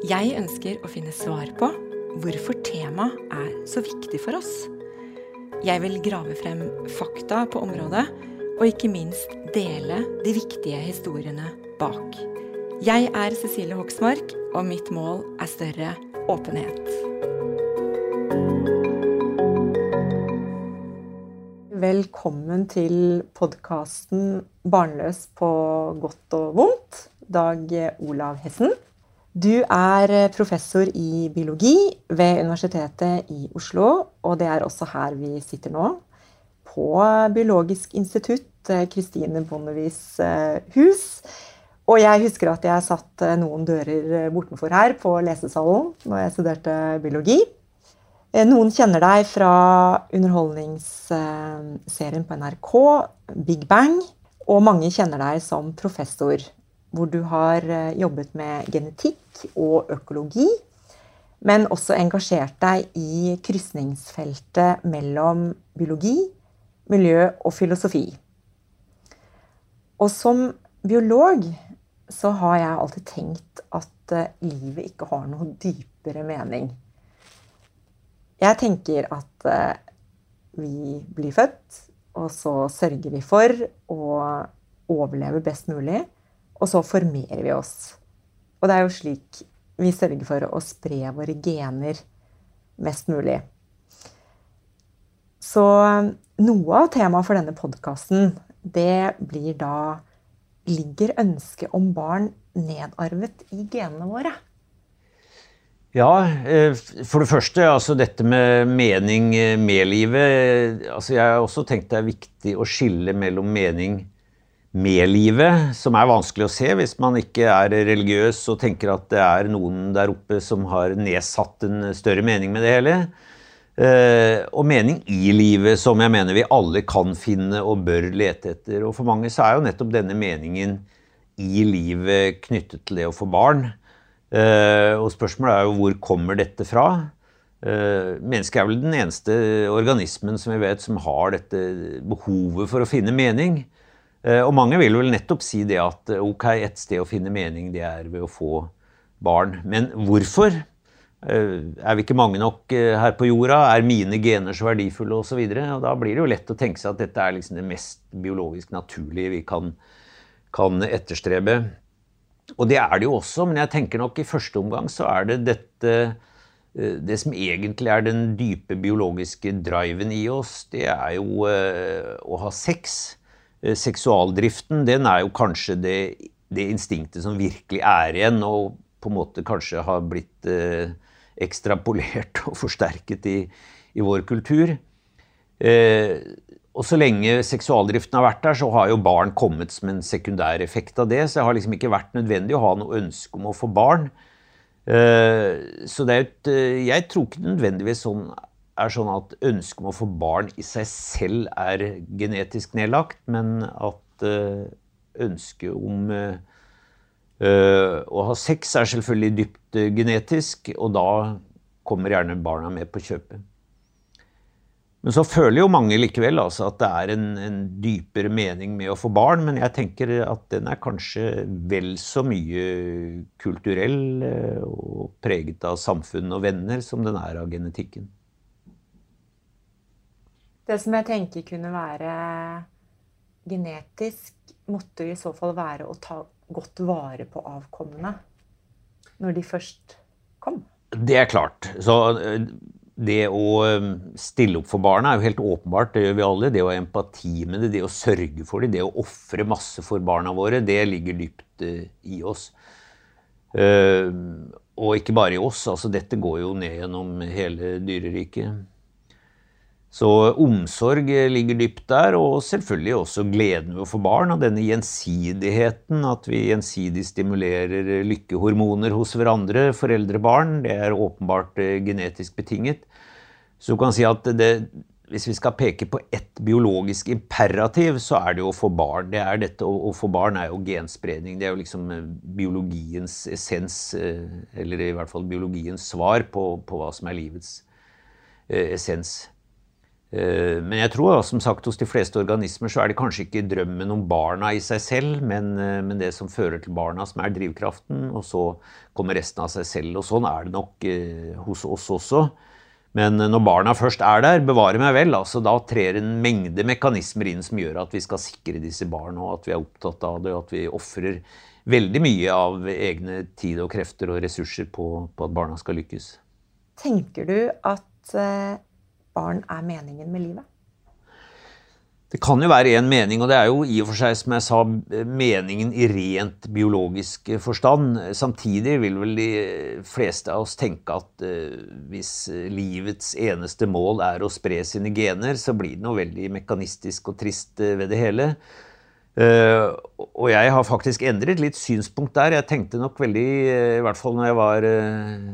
Jeg ønsker å finne svar på hvorfor temaet er så viktig for oss. Jeg vil grave frem fakta på området, og ikke minst dele de viktige historiene bak. Jeg er Cecilie Hoksmark, og mitt mål er større åpenhet. Velkommen til podkasten 'Barnløs på godt og vondt'. Dag Olav Hessen. Du er eh, professor i biologi ved Universitetet i Oslo, og det er også her vi sitter nå. På Biologisk institutt, Kristine Bondevis eh, hus. Og jeg husker at jeg satt noen dører bortenfor her på lesesalen når jeg studerte biologi. Noen kjenner deg fra underholdningsserien på NRK, Big Bang. Og mange kjenner deg som professor hvor du har eh, jobbet med genetikk og økologi, men også engasjert deg i krysningsfeltet mellom biologi, miljø og filosofi. Og som biolog så har jeg alltid tenkt at eh, livet ikke har noe dypere mening. Jeg tenker at eh, vi blir født, og så sørger vi for å overleve best mulig og så formerer vi oss. Og det er jo slik vi sørger for å spre våre gener mest mulig. Så noe av temaet for denne podkasten, det blir da Ligger ønsket om barn nedarvet i genene våre? Ja, eh, for det første, altså dette med mening med livet. Altså jeg har også tenkt det er viktig å skille mellom mening med livet, som er vanskelig å se hvis man ikke er religiøs og tenker at det er noen der oppe som har nedsatt en større mening med det hele. Eh, og mening i livet, som jeg mener vi alle kan finne og bør lete etter. Og for mange så er jo nettopp denne meningen i livet knyttet til det å få barn. Eh, og spørsmålet er jo hvor kommer dette fra? Uh, mennesket er vel den eneste organismen som vi vet som har dette behovet for å finne mening. Eh, og mange vil vel nettopp si det at eh, ok, et sted å finne mening, det er ved å få barn. Men hvorfor? Eh, er vi ikke mange nok her på jorda? Er mine gener så verdifulle? Og, så og da blir det jo lett å tenke seg at dette er liksom det mest biologisk naturlige vi kan, kan etterstrebe. Og det er det jo også, men jeg tenker nok i første omgang så er det dette det som egentlig er den dype biologiske driven i oss, det er jo å ha sex. Eh, seksualdriften, den er jo kanskje det, det, instinktet som virkelig er igjen, og på en måte kanskje har blitt eh, ekstrapolert og forsterket i, i vår kultur. Eh, og så lenge seksualdriften har vært der, så har jo barn kommet som en sekundær effekt av det. Så det har liksom ikke vært nødvendig å ha noe ønske om å få barn. Eh, så det er et, eh, jeg tror ikke nødvendigvis sånn er sånn at ønsket om å få barn i seg selv er genetisk nedlagt, men at uh, ønsket om uh, å ha sex er selvfølgelig dypt genetisk, og da kommer gjerne barna med på kjøpet. Men så føler jo mange likevel altså, at det er en, en, dypere mening med å få barn, men jeg tenker at den er kanskje vel så mye kulturell og preget av samfunn og venner som den er av genetikken. Det som jeg tenker kunne være genetisk, måtte i så fall være å ta godt vare på avkommene når de først kom. Det er klart. Så eh, det å eh, stille opp for barna er jo helt åpenbart, det gjør vi alle. Det å ha empati med det, det å sørge for det, det å ofre masse for barna våre, det ligger dypt i oss. Og ikke bare i oss, altså dette går jo ned gjennom hele dyreriket. Så omsorg ligger dypt der, og selvfølgelig også gleden ved å få barn. Og denne gjensidigheten, at vi gjensidig stimulerer lykkehormoner hos hverandre, foreldre og barn, det er åpenbart eh, genetisk betinget. Så du kan si at det, hvis vi skal peke på ett biologisk imperativ, så er det jo å få barn. Det er dette, Å få barn er jo genspredning. Det er jo liksom eh, biologiens essens, eh, eller i hvert fall biologiens svar på, på hva som er livets essens. Eh, men jeg tror som sagt, hos de fleste organismer så er det kanskje ikke drømmen om barna i seg selv, men, eh, men, det som fører til barna, som er drivkraften. Og så kommer resten av seg selv. Og sånn er det nok eh, hos oss også. Men når barna først er der, bevare meg vel, altså da trer en mengde mekanismer inn som gjør at vi skal sikre disse barna, og at vi er opptatt av det, og at vi ofrer veldig mye av egne tid og krefter og ressurser på, på at barna skal lykkes. Tenker du at barn er meningen med livet? Det kan jo være én mening, og det er jo i og for seg, som jeg sa, meningen i rent biologisk forstand. Samtidig vil vel de fleste av oss tenke at uh, hvis livets eneste mål er å spre sine gener, så blir det noe veldig mekanistisk og trist ved det hele. Uh, og jeg har faktisk endret litt synspunkt der. Jeg tenkte nok veldig, i hvert fall når jeg var uh,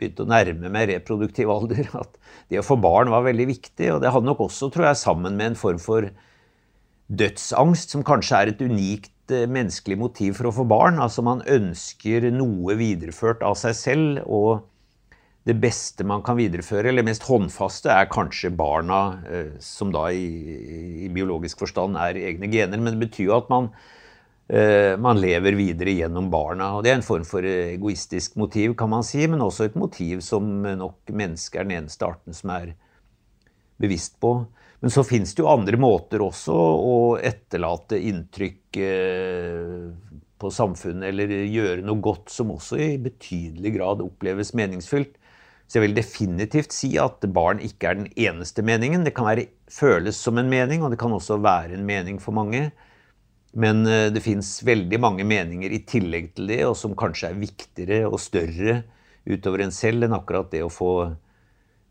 begynte å nærme meg reproduktiv alder, at det å få barn var veldig viktig. Og det hadde nok også, tror jeg, sammen med en form for dødsangst, som kanskje er et unikt eh, menneskelig motiv for å få barn. Altså man ønsker noe videreført av seg selv, og det beste man kan videreføre, eller mest håndfaste, er kanskje barna, eh, som da i, i biologisk forstand er egne gener. Men det betyr jo at man Eh, man lever videre gjennom barna. og Det er en form for egoistisk motiv, kan man si, men også et motiv som nok mennesket er den eneste arten som er bevisst på. Men så fins det jo andre måter også å etterlate inntrykk eh, på samfunnet, eller gjøre noe godt som også i betydelig grad oppleves meningsfylt. Så jeg vil definitivt si at barn ikke er den eneste meningen. Det kan være, føles som en mening, og det kan også være en mening for mange. Men eh, det fins veldig mange meninger i tillegg til det, og som kanskje er viktigere og større utover en selv enn akkurat det å få,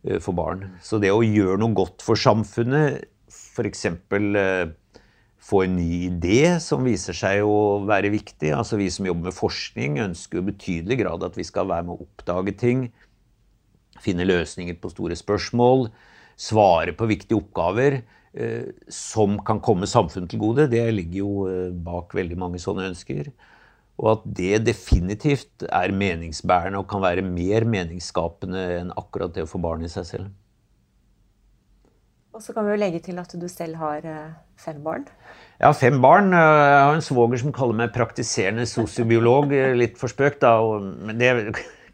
eh, få barn. Så det å gjøre noe godt for samfunnet, f.eks. Eh, få en ny idé som viser seg å være viktig. Altså Vi som jobber med forskning, ønsker i betydelig grad at vi skal være med å oppdage ting. Finne løsninger på store spørsmål. Svare på viktige oppgaver. Eh, som kan komme samfunnet til gode, det ligger jo eh, bak veldig mange sånne ønsker. Og at det definitivt er meningsbærende og kan være mer meningsskapende enn akkurat det å få barn i seg selv. Og så kan vi jo legge til at du selv har eh, fem barn. Jeg har fem barn. Jeg har en svoger som kaller meg praktiserende sosiobiolog. Litt for spøk, da. Men det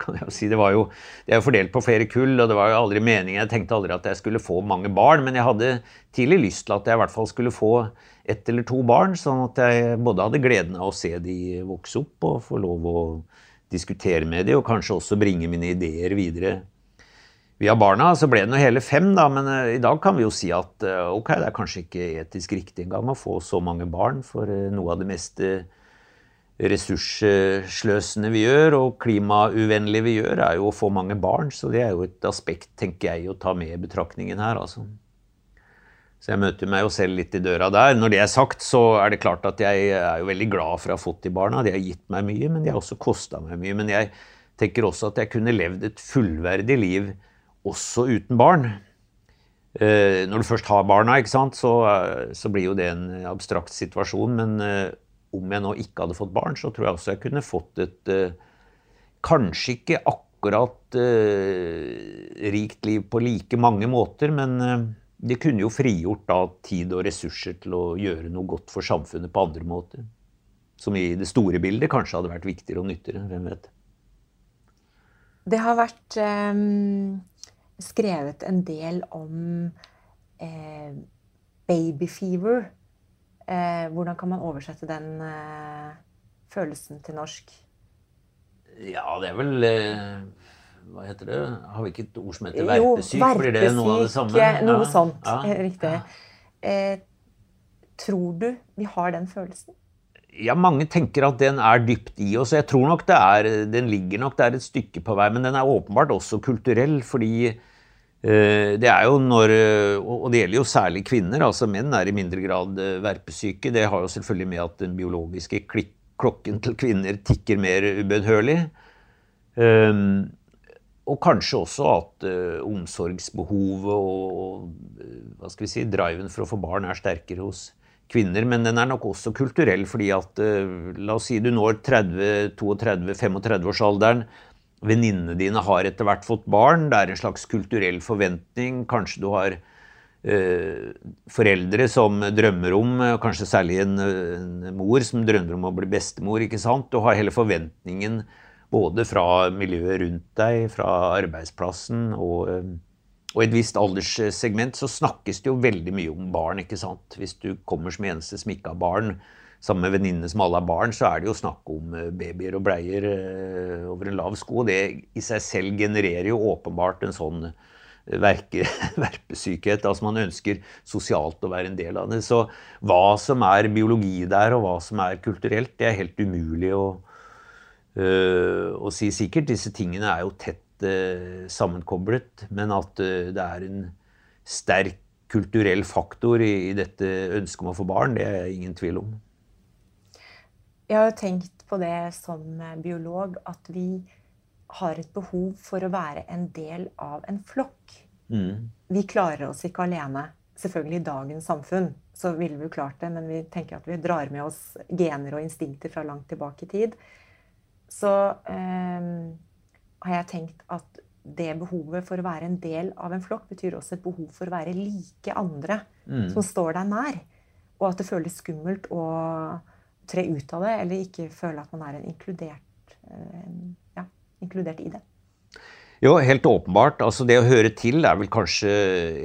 kan jeg jo si. Det, var jo, det er jo fordelt på flere kull, og det var jo aldri meningen. Jeg tenkte aldri at jeg skulle få mange barn, men jeg hadde tidlig lyst til at jeg i hvert fall skulle få ett eller to barn, sånn at jeg både hadde gleden av å se de vokse opp og få lov å diskutere med de, og kanskje også bringe mine ideer videre. Via barna så ble det nå hele fem, da, men uh, i dag kan vi jo si at uh, ok, det er kanskje ikke etisk riktig engang å få så mange barn, for uh, noe av det meste ressurssløsende vi gjør, og klimauvennlige vi gjør, er jo å få mange barn. Så det er jo et aspekt, tenker jeg, å ta med i betraktningen her, altså. Så jeg møter meg jo selv litt i døra der. Når det er sagt, så er det klart at jeg er jo veldig glad for å ha fått de barna. De har gitt meg mye, men de har også kosta meg mye. Men jeg tenker også at jeg kunne levd et fullverdig liv også uten barn. Eh, når du først har barna, ikke sant, så, eh, så blir jo det en abstrakt situasjon. Men eh, om jeg nå ikke hadde fått barn, så tror jeg også jeg kunne fått et uh, Kanskje ikke akkurat uh, rikt liv på like mange måter, men uh, det kunne jo frigjort da tid og ressurser til å gjøre noe godt for samfunnet på andre måter. Som i det store bildet kanskje hadde vært viktigere og nyttigere. Hvem vet. Det har vært eh, skrevet en del om eh, babyfever Eh, hvordan kan man oversette den eh, følelsen til norsk? Ja, det er vel eh, Hva heter det? Har vi ikke et ord som heter verpesyk? Jo, Blir det noe av det samme? Noe ja, sånt. Ja, riktig. Eh, tror du vi har den følelsen? Ja, mange tenker at den er dypt i oss. Jeg tror nok det er, den ligger nok der et stykke på vei. Men den er åpenbart også kulturell, fordi Eh, det er jo når, eh, og det gjelder jo særlig kvinner. altså Menn er i mindre grad eh, verpesyke. Det har jo selvfølgelig med at den biologiske klokken til kvinner tikker mer ubønnhørlig. Um, og kanskje også at omsorgsbehovet og, hva skal vi si, driven for å få barn er sterkere hos kvinner. Men den er nok også kulturell, fordi at la oss si du når 30-32-35-årsalderen venninnene dine har etter hvert fått barn. Det er en slags kulturell forventning. Kanskje du har eh, foreldre som drømmer om, kanskje særlig en, en, mor som drømmer om å bli bestemor. ikke sant? Du har hele forventningen både fra miljøet rundt deg, fra arbeidsplassen og, eh, og i et visst alderssegment så snakkes det jo veldig mye om barn. ikke sant? Hvis du kommer som eneste som ikke har barn, sammen med venninnene som alle er barn, så er det jo snakk om eh, babyer og bleier eh, over en lav sko. Det i seg selv genererer jo åpenbart en sånn eh, verke, verpesykhet. Altså man ønsker sosialt å være en del av det. Så hva som er biologi der, og hva som er kulturelt, det er helt umulig å, øh, å si sikkert. Disse tingene er jo tett øh, sammenkoblet. Men at øh, det er en sterk kulturell faktor i, i dette ønsket om å få barn, det er jeg ingen tvil om. Jeg har jo tenkt på det som biolog at vi har et behov for å være en del av en flokk. Mm. Vi klarer oss ikke alene. Selvfølgelig i dagens samfunn så ville vi jo klart det, men vi tenker at vi drar med oss gener og instinkter fra langt tilbake i tid. Så eh, har jeg tenkt at det behovet for å være en del av en flokk betyr også et behov for å være like andre mm. som står deg nær. Og at det føles skummelt og tre ut av det, eller ikke føle at man er en inkludert, eh, ja, inkludert i det. Jo, helt åpenbart. Altså, det å høre til er vel kanskje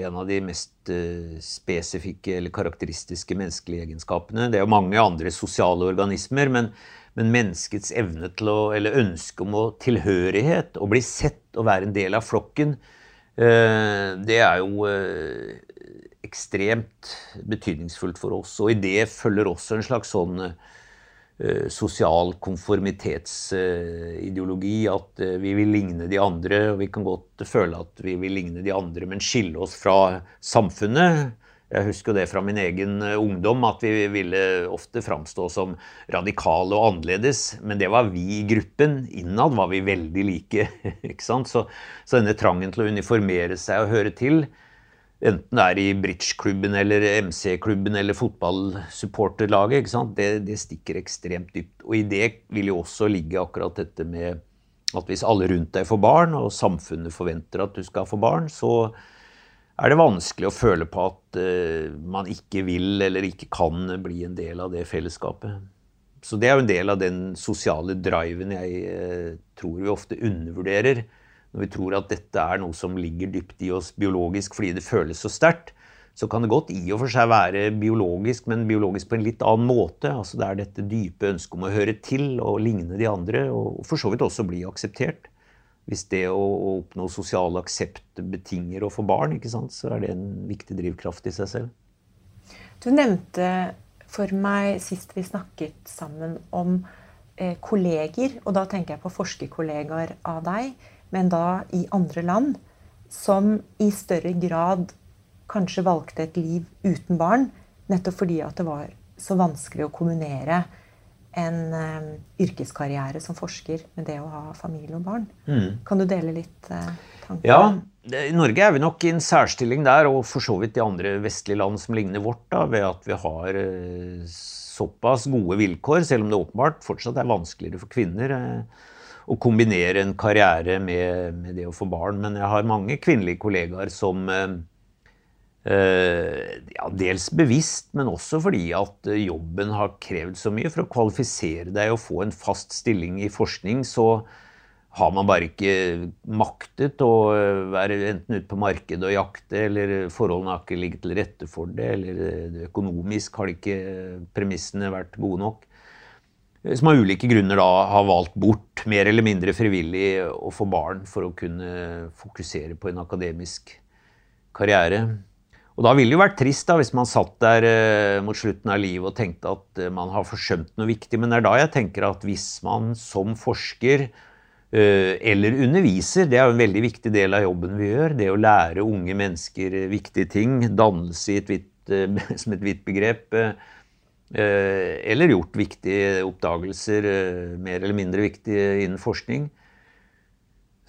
en av de mest uh, spesifikke eller karakteristiske menneskelige egenskapene. Det er jo mange andre sosiale organismer, men, men, menneskets evne til å, eller ønske om å tilhørighet, å bli sett og være en del av flokken, det er jo uh, ekstremt betydningsfullt for oss. Og i det følger også en slags sånn uh, sosial konformitetsideologi. At vi vil ligne de andre, og vi kan godt føle at vi vil ligne de andre, men skille oss fra samfunnet. Jeg husker det fra min egen ungdom, at vi ville ofte framstå som radikale og annerledes. Men det var vi i gruppen. Innad var vi veldig like. ikke sant? Så, så denne trangen til å uniformere seg og høre til, enten det er i bridgeklubben eller MC-klubben eller fotballsupporterlaget, ikke det, det, stikker ekstremt dypt. Og i det vil jo også ligge akkurat dette med at hvis alle rundt deg får barn, og samfunnet forventer at du skal få barn, så er det vanskelig å føle på at uh, man ikke vil eller ikke kan bli en del av det fellesskapet. Så det er jo en del av den sosiale driven jeg uh, tror vi ofte undervurderer når vi tror at dette er noe som ligger dypt i oss biologisk fordi det føles så sterkt, så kan det godt i og for seg være biologisk, men biologisk på en litt annen måte. Altså Det er dette dype ønsket om å høre til og ligne de andre, og for så vidt også bli akseptert. Hvis det å, oppnå sosial aksept betinger å få barn, sant, så er det en viktig drivkraft i seg selv. Du nevnte for meg sist vi snakket sammen om eh, kolleger, og da tenker jeg på forskerkollegaer av deg men da i andre land, som i større grad kanskje valgte et liv uten barn, nettopp fordi at det var så vanskelig å kombinere en um, yrkeskarriere som forsker med det å ha familie og barn. Mm. Kan du dele litt uh, tanker? Ja, I Norge er vi nok i en særstilling der, og for så vidt i andre vestlige land som ligner vårt, da, ved at vi har uh, såpass gode vilkår, selv om det åpenbart fortsatt er vanskeligere for kvinner. Uh, å kombinere en karriere med, med, det å få barn. Men jeg har mange kvinnelige kollegaer som ja, Dels bevisst, men også fordi at jobben har krevd så mye. For å kvalifisere deg og få en fast stilling i forskning, så har man bare ikke maktet å være enten ute på markedet og jakte, eller forholdene har ikke ligget til rette for det, eller økonomisk har ikke premissene vært gode nok. som av ulike grunner da har valgt bort, mer eller mindre frivillig, å få barn for å kunne fokusere på en akademisk karriere. Og da ville det jo vært trist da, hvis man satt der eh, mot slutten av livet og tenkte at eh, man har forsømt noe viktig. Men det er da jeg tenker at hvis man som forsker eh, eller underviser, det er jo en veldig viktig del av jobben vi gjør, det å lære unge mennesker eh, viktige ting, dannelse et eh, som et vidt begrep, eh, eller gjort viktige oppdagelser, mer eller mindre viktige innen forskning,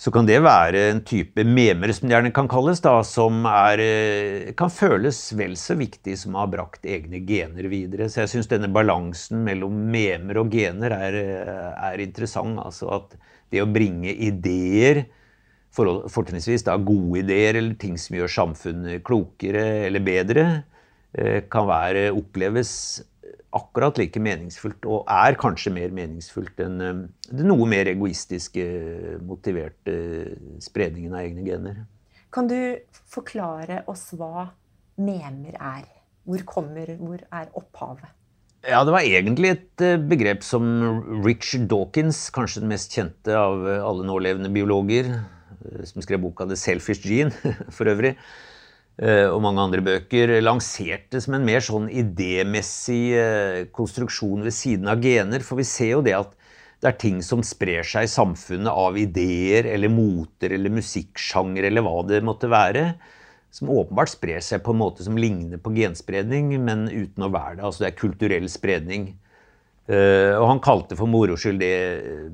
så kan det være en type memer, som det gjerne kan kalles, da, som er, eh, kan føles vel så viktig som å ha brakt egne gener videre. Så jeg syns denne balansen mellom memer og gener er, eh, er interessant. Altså at det å bringe ideer, fortrinnsvis gode ideer eller ting som gjør samfunnet klokere eller bedre, eh, kan være, oppleves akkurat like meningsfullt, og er kanskje mer meningsfullt enn det den noe mer egoistiske, motiverte spredningen av egne gener. Kan du forklare oss hva memer er? Hvor kommer, hvor er opphavet? Ja, Det var egentlig et eh, begrep som Richard Dawkins, kanskje den mest kjente av alle nålevende biologer, eh, som skrev boka The Selfish Gene, for øvrig, Eh, og mange andre bøker, lanserte som en mer sånn idémessig eh, konstruksjon ved siden av gener. For vi ser jo det at det er ting som sprer seg i samfunnet av ideer eller moter eller musikksjanger eller hva det måtte være, som åpenbart sprer seg på en måte som ligner på genspredning, men uten å være det. Altså det er kulturell spredning. Uh, og han kalte for moro skyld det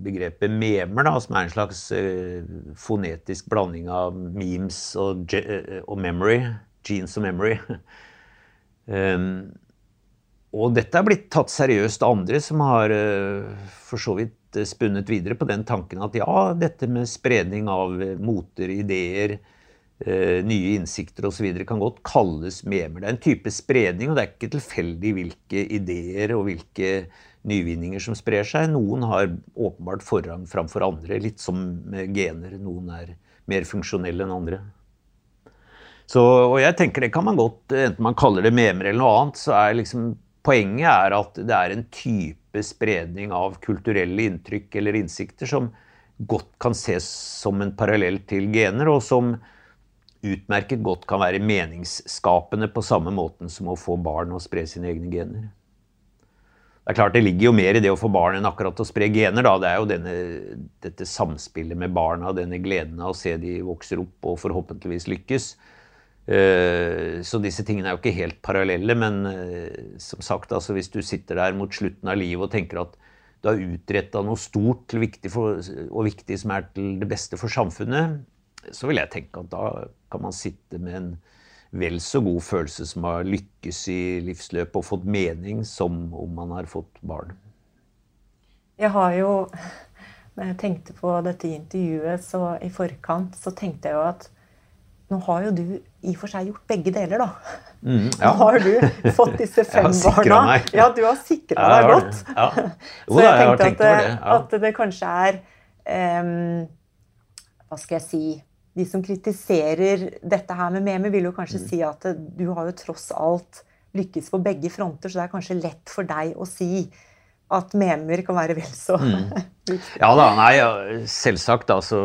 begrepet memer, da, som er en slags uh, fonetisk blanding av memes og, uh, og memory. Genes og memory. um, og dette er blitt tatt seriøst av andre som har for så vidt spunnet videre på den tanken at ja, dette med spredning av moter, ideer, nye innsikter osv. kan godt kalles memer. Det er en type spredning, og det er ikke tilfeldig hvilke ideer og hvilke nyvinninger som sprer seg. Noen har åpenbart forrang framfor andre, litt som gener. Noen er mer funksjonelle enn andre. Så, og jeg tenker det kan man godt, enten man kaller det memer eller noe annet, så er liksom poenget er at det er en type spredning av kulturelle inntrykk eller innsikter som godt kan ses som en parallell til gener, og som utmerket godt kan være meningsskapende på samme måten som å få barn og spre sine egne gener. Det er klart det ligger jo mer i det å få barn enn akkurat å spre gener. Da. Det er jo denne, dette samspillet med barna, denne gleden av å se de vokser opp og forhåpentligvis lykkes. Eh, så disse tingene er jo ikke helt parallelle, men eh, som sagt, altså, hvis du sitter der mot slutten av livet og tenker at du har utretta noe stort viktig for, og viktig som er til det beste for samfunnet, så vil jeg tenke at da kan man sitte med en vel så god følelse som har lykkes i livsløpet og fått mening, som om man har fått barn. Jeg har jo Når jeg tenkte på dette intervjuet så i forkant, så tenkte jeg jo at nå har jo du i og for seg gjort begge deler, da. Mm, ja. Nå har du fått disse fem barna. Meg. Ja, du har sikra ja, deg godt. Ja. Jo, så jeg tenkte jeg at, det, at, det, kanskje er um, Hva skal jeg si de som kritiserer dette her med Memi, vil jo kanskje mm. si at du har jo tross alt lykkes på begge fronter, så det er kanskje lett for deg å si at memer kan være vel så mm. Ja da, nei, selvsagt. Altså,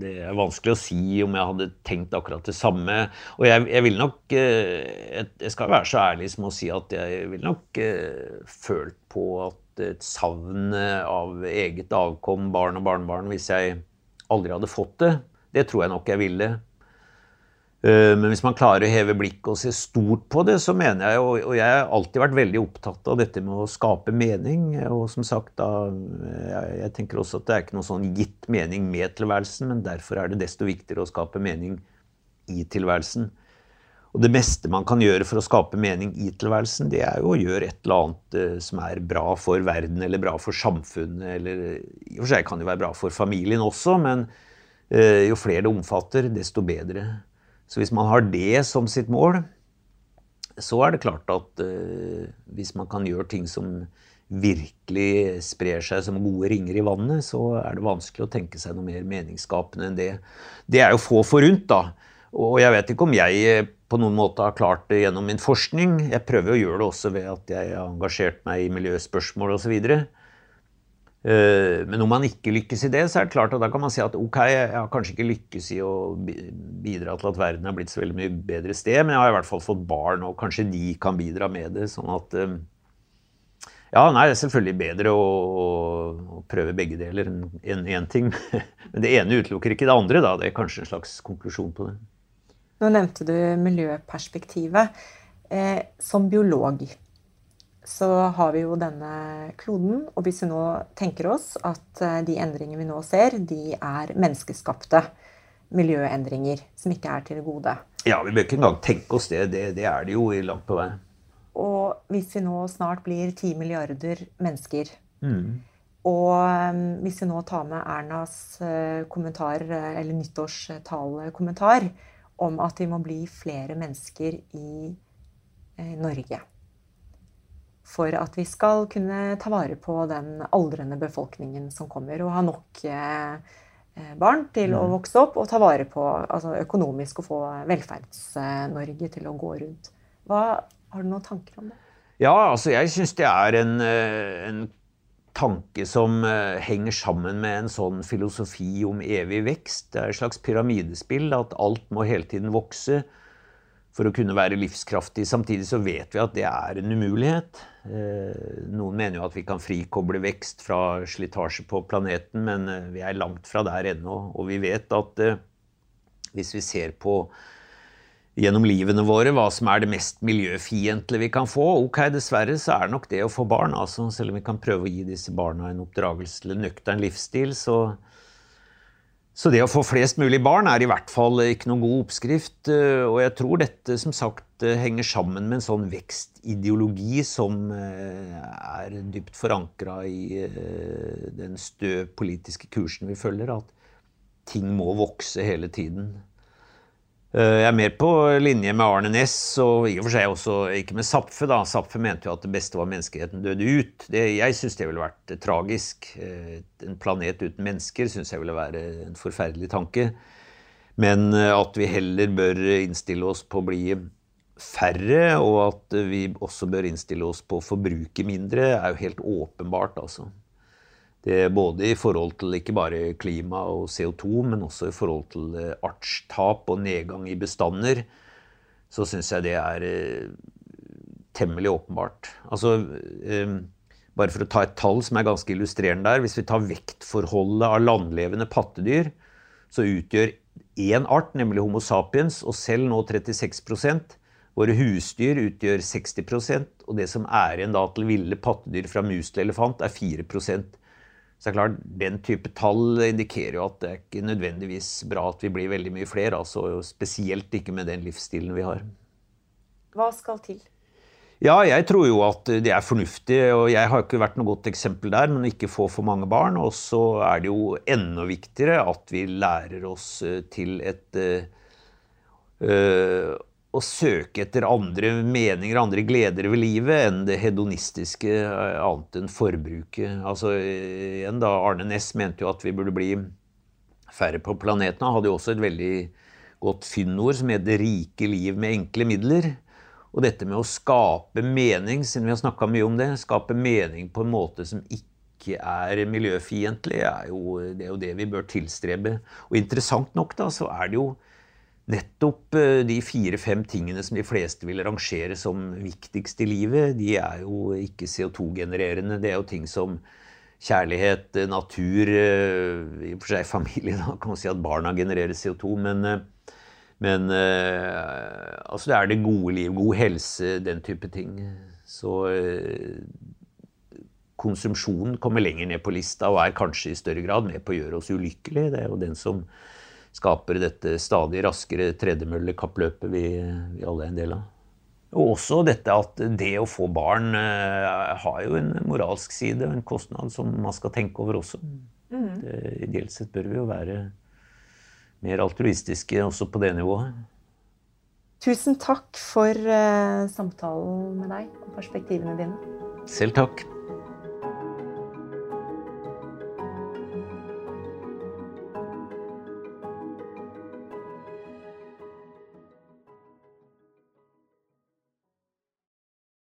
det er vanskelig å si om jeg hadde tenkt akkurat det samme. Og jeg, jeg vil nok eh, Jeg skal være så ærlig som å si at jeg vil nok uh, følt på at et savn av eget avkom, barn og barnebarn, hvis jeg aldri hadde fått det. Det tror jeg nok jeg ville. Eh, men hvis man klarer å heve blikket og se stort på det, så mener jeg, og jeg har alltid vært veldig opptatt av dette med å skape mening. Og som sagt, da, jeg tenker også at det er ikke noe sånn gitt mening med tilværelsen, men derfor er det desto viktigere å skape mening i tilværelsen. Og det meste man kan gjøre for å skape mening i tilværelsen, det er jo å gjøre et eller annet eh, som er bra for verden, eller bra for samfunnet, eller i og for seg kan det være bra for familien også, men jo flere det omfatter, desto bedre. Så hvis man har det som sitt mål, så er det klart at uh, hvis man kan gjøre ting som virkelig sprer seg som gode ringer i vannet, så er det vanskelig å tenke seg noe mer meningsskapende enn det. Det er jo få forunt, da. Og jeg vet ikke om jeg eh, på noen måte har klart det gjennom min forskning. Jeg prøver å gjøre det også ved at jeg har engasjert meg i miljøspørsmål osv. Eh, men om man ikke lykkes i det, så er det klart at da kan man si at ok, jeg har kanskje ikke lykkes i å bidra til at verden har blitt så veldig mye bedre sted, men jeg har i hvert fall fått barn, og kanskje de kan bidra med det. sånn at eh, ja, nei, det er selvfølgelig bedre å, å prøve begge deler enn én ting. Men det ene utelukker ikke det andre, da. Det er kanskje en slags konklusjon på det. Nå nevnte du miljøperspektivet. Eh, som biolog så har vi jo denne kloden. Og hvis vi nå tenker oss at eh, de endringene vi nå ser, de er menneskeskapte miljøendringer som ikke er til det gode. Ja, vi bør ikke engang tenke oss det. Det, det er det jo langt på vei. Og hvis vi nå snart blir ti milliarder mennesker mm. Og um, hvis vi nå tar med Ernas uh, kommentar, eller nyttårstalekommentar om at vi må bli flere mennesker i Norge for at vi skal kunne ta vare på den aldrende befolkningen som kommer, og ha nok eh, eh, barn til å mm. vokse opp og ta vare på altså økonomisk og få Velferds-Norge til å gå rundt. Hva, har du noen tanker om det? Ja, altså jeg syns det er en, eh, en, tanke som henger sammen med en sånn filosofi om evig vekst. Det er et slags pyramidespill, at alt må hele tiden vokse for å kunne være livskraftig. Samtidig så vet vi at det er en umulighet. Eh, noen mener jo at vi kan frikoble vekst fra slitasje på planeten, men eh, vi er langt fra der ennå. Og vi vet at eh, hvis vi ser på gjennom livene våre hva som er det mest miljøfiendtlige vi kan få. Ok, dessverre så er det nok det å få barn. altså Selv om vi kan prøve å gi disse barna en oppdragelse til en nøktern livsstil, så, så det å få flest mulig barn er i hvert fall ikke noen god oppskrift. Eh, og jeg tror dette som sagt eh, henger sammen med en sånn vekstideologi som eh, er dypt forankra i den stø politiske kursen vi følger. At ting må vokse hele tiden. Eh, jeg er mer på linje med Arne Næss, og i og for seg også ikke med Zapfe. da. Zapfe mente jo at det beste var menneskeheten døde ut. Det, jeg syns det ville vært tragisk. Eh, en planet uten mennesker syns jeg ville være en forferdelig tanke. Men eh, at vi heller bør innstille oss på å bli færre, og at vi også bør innstille oss på å forbruke mindre, er jo helt åpenbart, altså. Det både i forhold til ikke bare klima og CO2, men også i forhold til eh, artstap og nedgang i bestander, så syns jeg det er eh, temmelig åpenbart. Altså, eh, bare for å ta et tall som er ganske illustrerende der. Hvis vi tar vektforholdet av landlevende pattedyr, så utgjør én art, nemlig Homo sapiens, og selv nå 36% Våre husdyr utgjør 60% og det som er igjen da til ville pattedyr fra mus til elefant, er 4 så det er klart, Den type tall indikerer jo at det er ikke nødvendigvis bra at vi blir veldig mye flere. altså Spesielt ikke med den livsstilen vi har. Hva skal til? Ja, jeg tror jo at det er fornuftig. og Jeg har ikke vært noe godt eksempel der, men ikke få for mange barn. Og så er det jo enda viktigere at vi lærer oss eh, til et øh, å søke etter andre meninger, andre gleder ved livet, enn det hedonistiske eh, annet enn forbruket. Altså, igjen da, Arne Næss mente jo at vi burde bli færre på planeten. Han hadde jo også et veldig godt fyndord som het 'Det rike liv med enkle midler'. Og dette med å skape mening, siden vi har snakka mye om det, skape mening på en måte som ikke er miljøfiendtlig, er jo, det er jo det vi bør tilstrebe. Og interessant nok da, så er det jo nettopp eh, de fire-fem tingene som de fleste vil rangere som viktigst i livet, de er jo ikke CO2-genererende. Det er jo ting som kjærlighet, eh, natur, eh, i og for seg familie. Da kan man si at barna genererer CO2. Men, men altså det er det gode liv, god helse, den type ting. Så konsumsjonen kommer lenger ned på lista og er kanskje i større grad med på å gjøre oss ulykkelige. Det er jo den som skaper dette stadig raskere tredemøllekappløpet vi, vi alle er en del av. Og også dette at det å få barn uh, har jo en moralsk side og en kostnad som man skal tenke over også. Mm. Det, ideelt sett bør vi jo være mer altruistiske også på det nivået. Tusen takk for uh, samtalen med deg og perspektivene dine. Selv takk.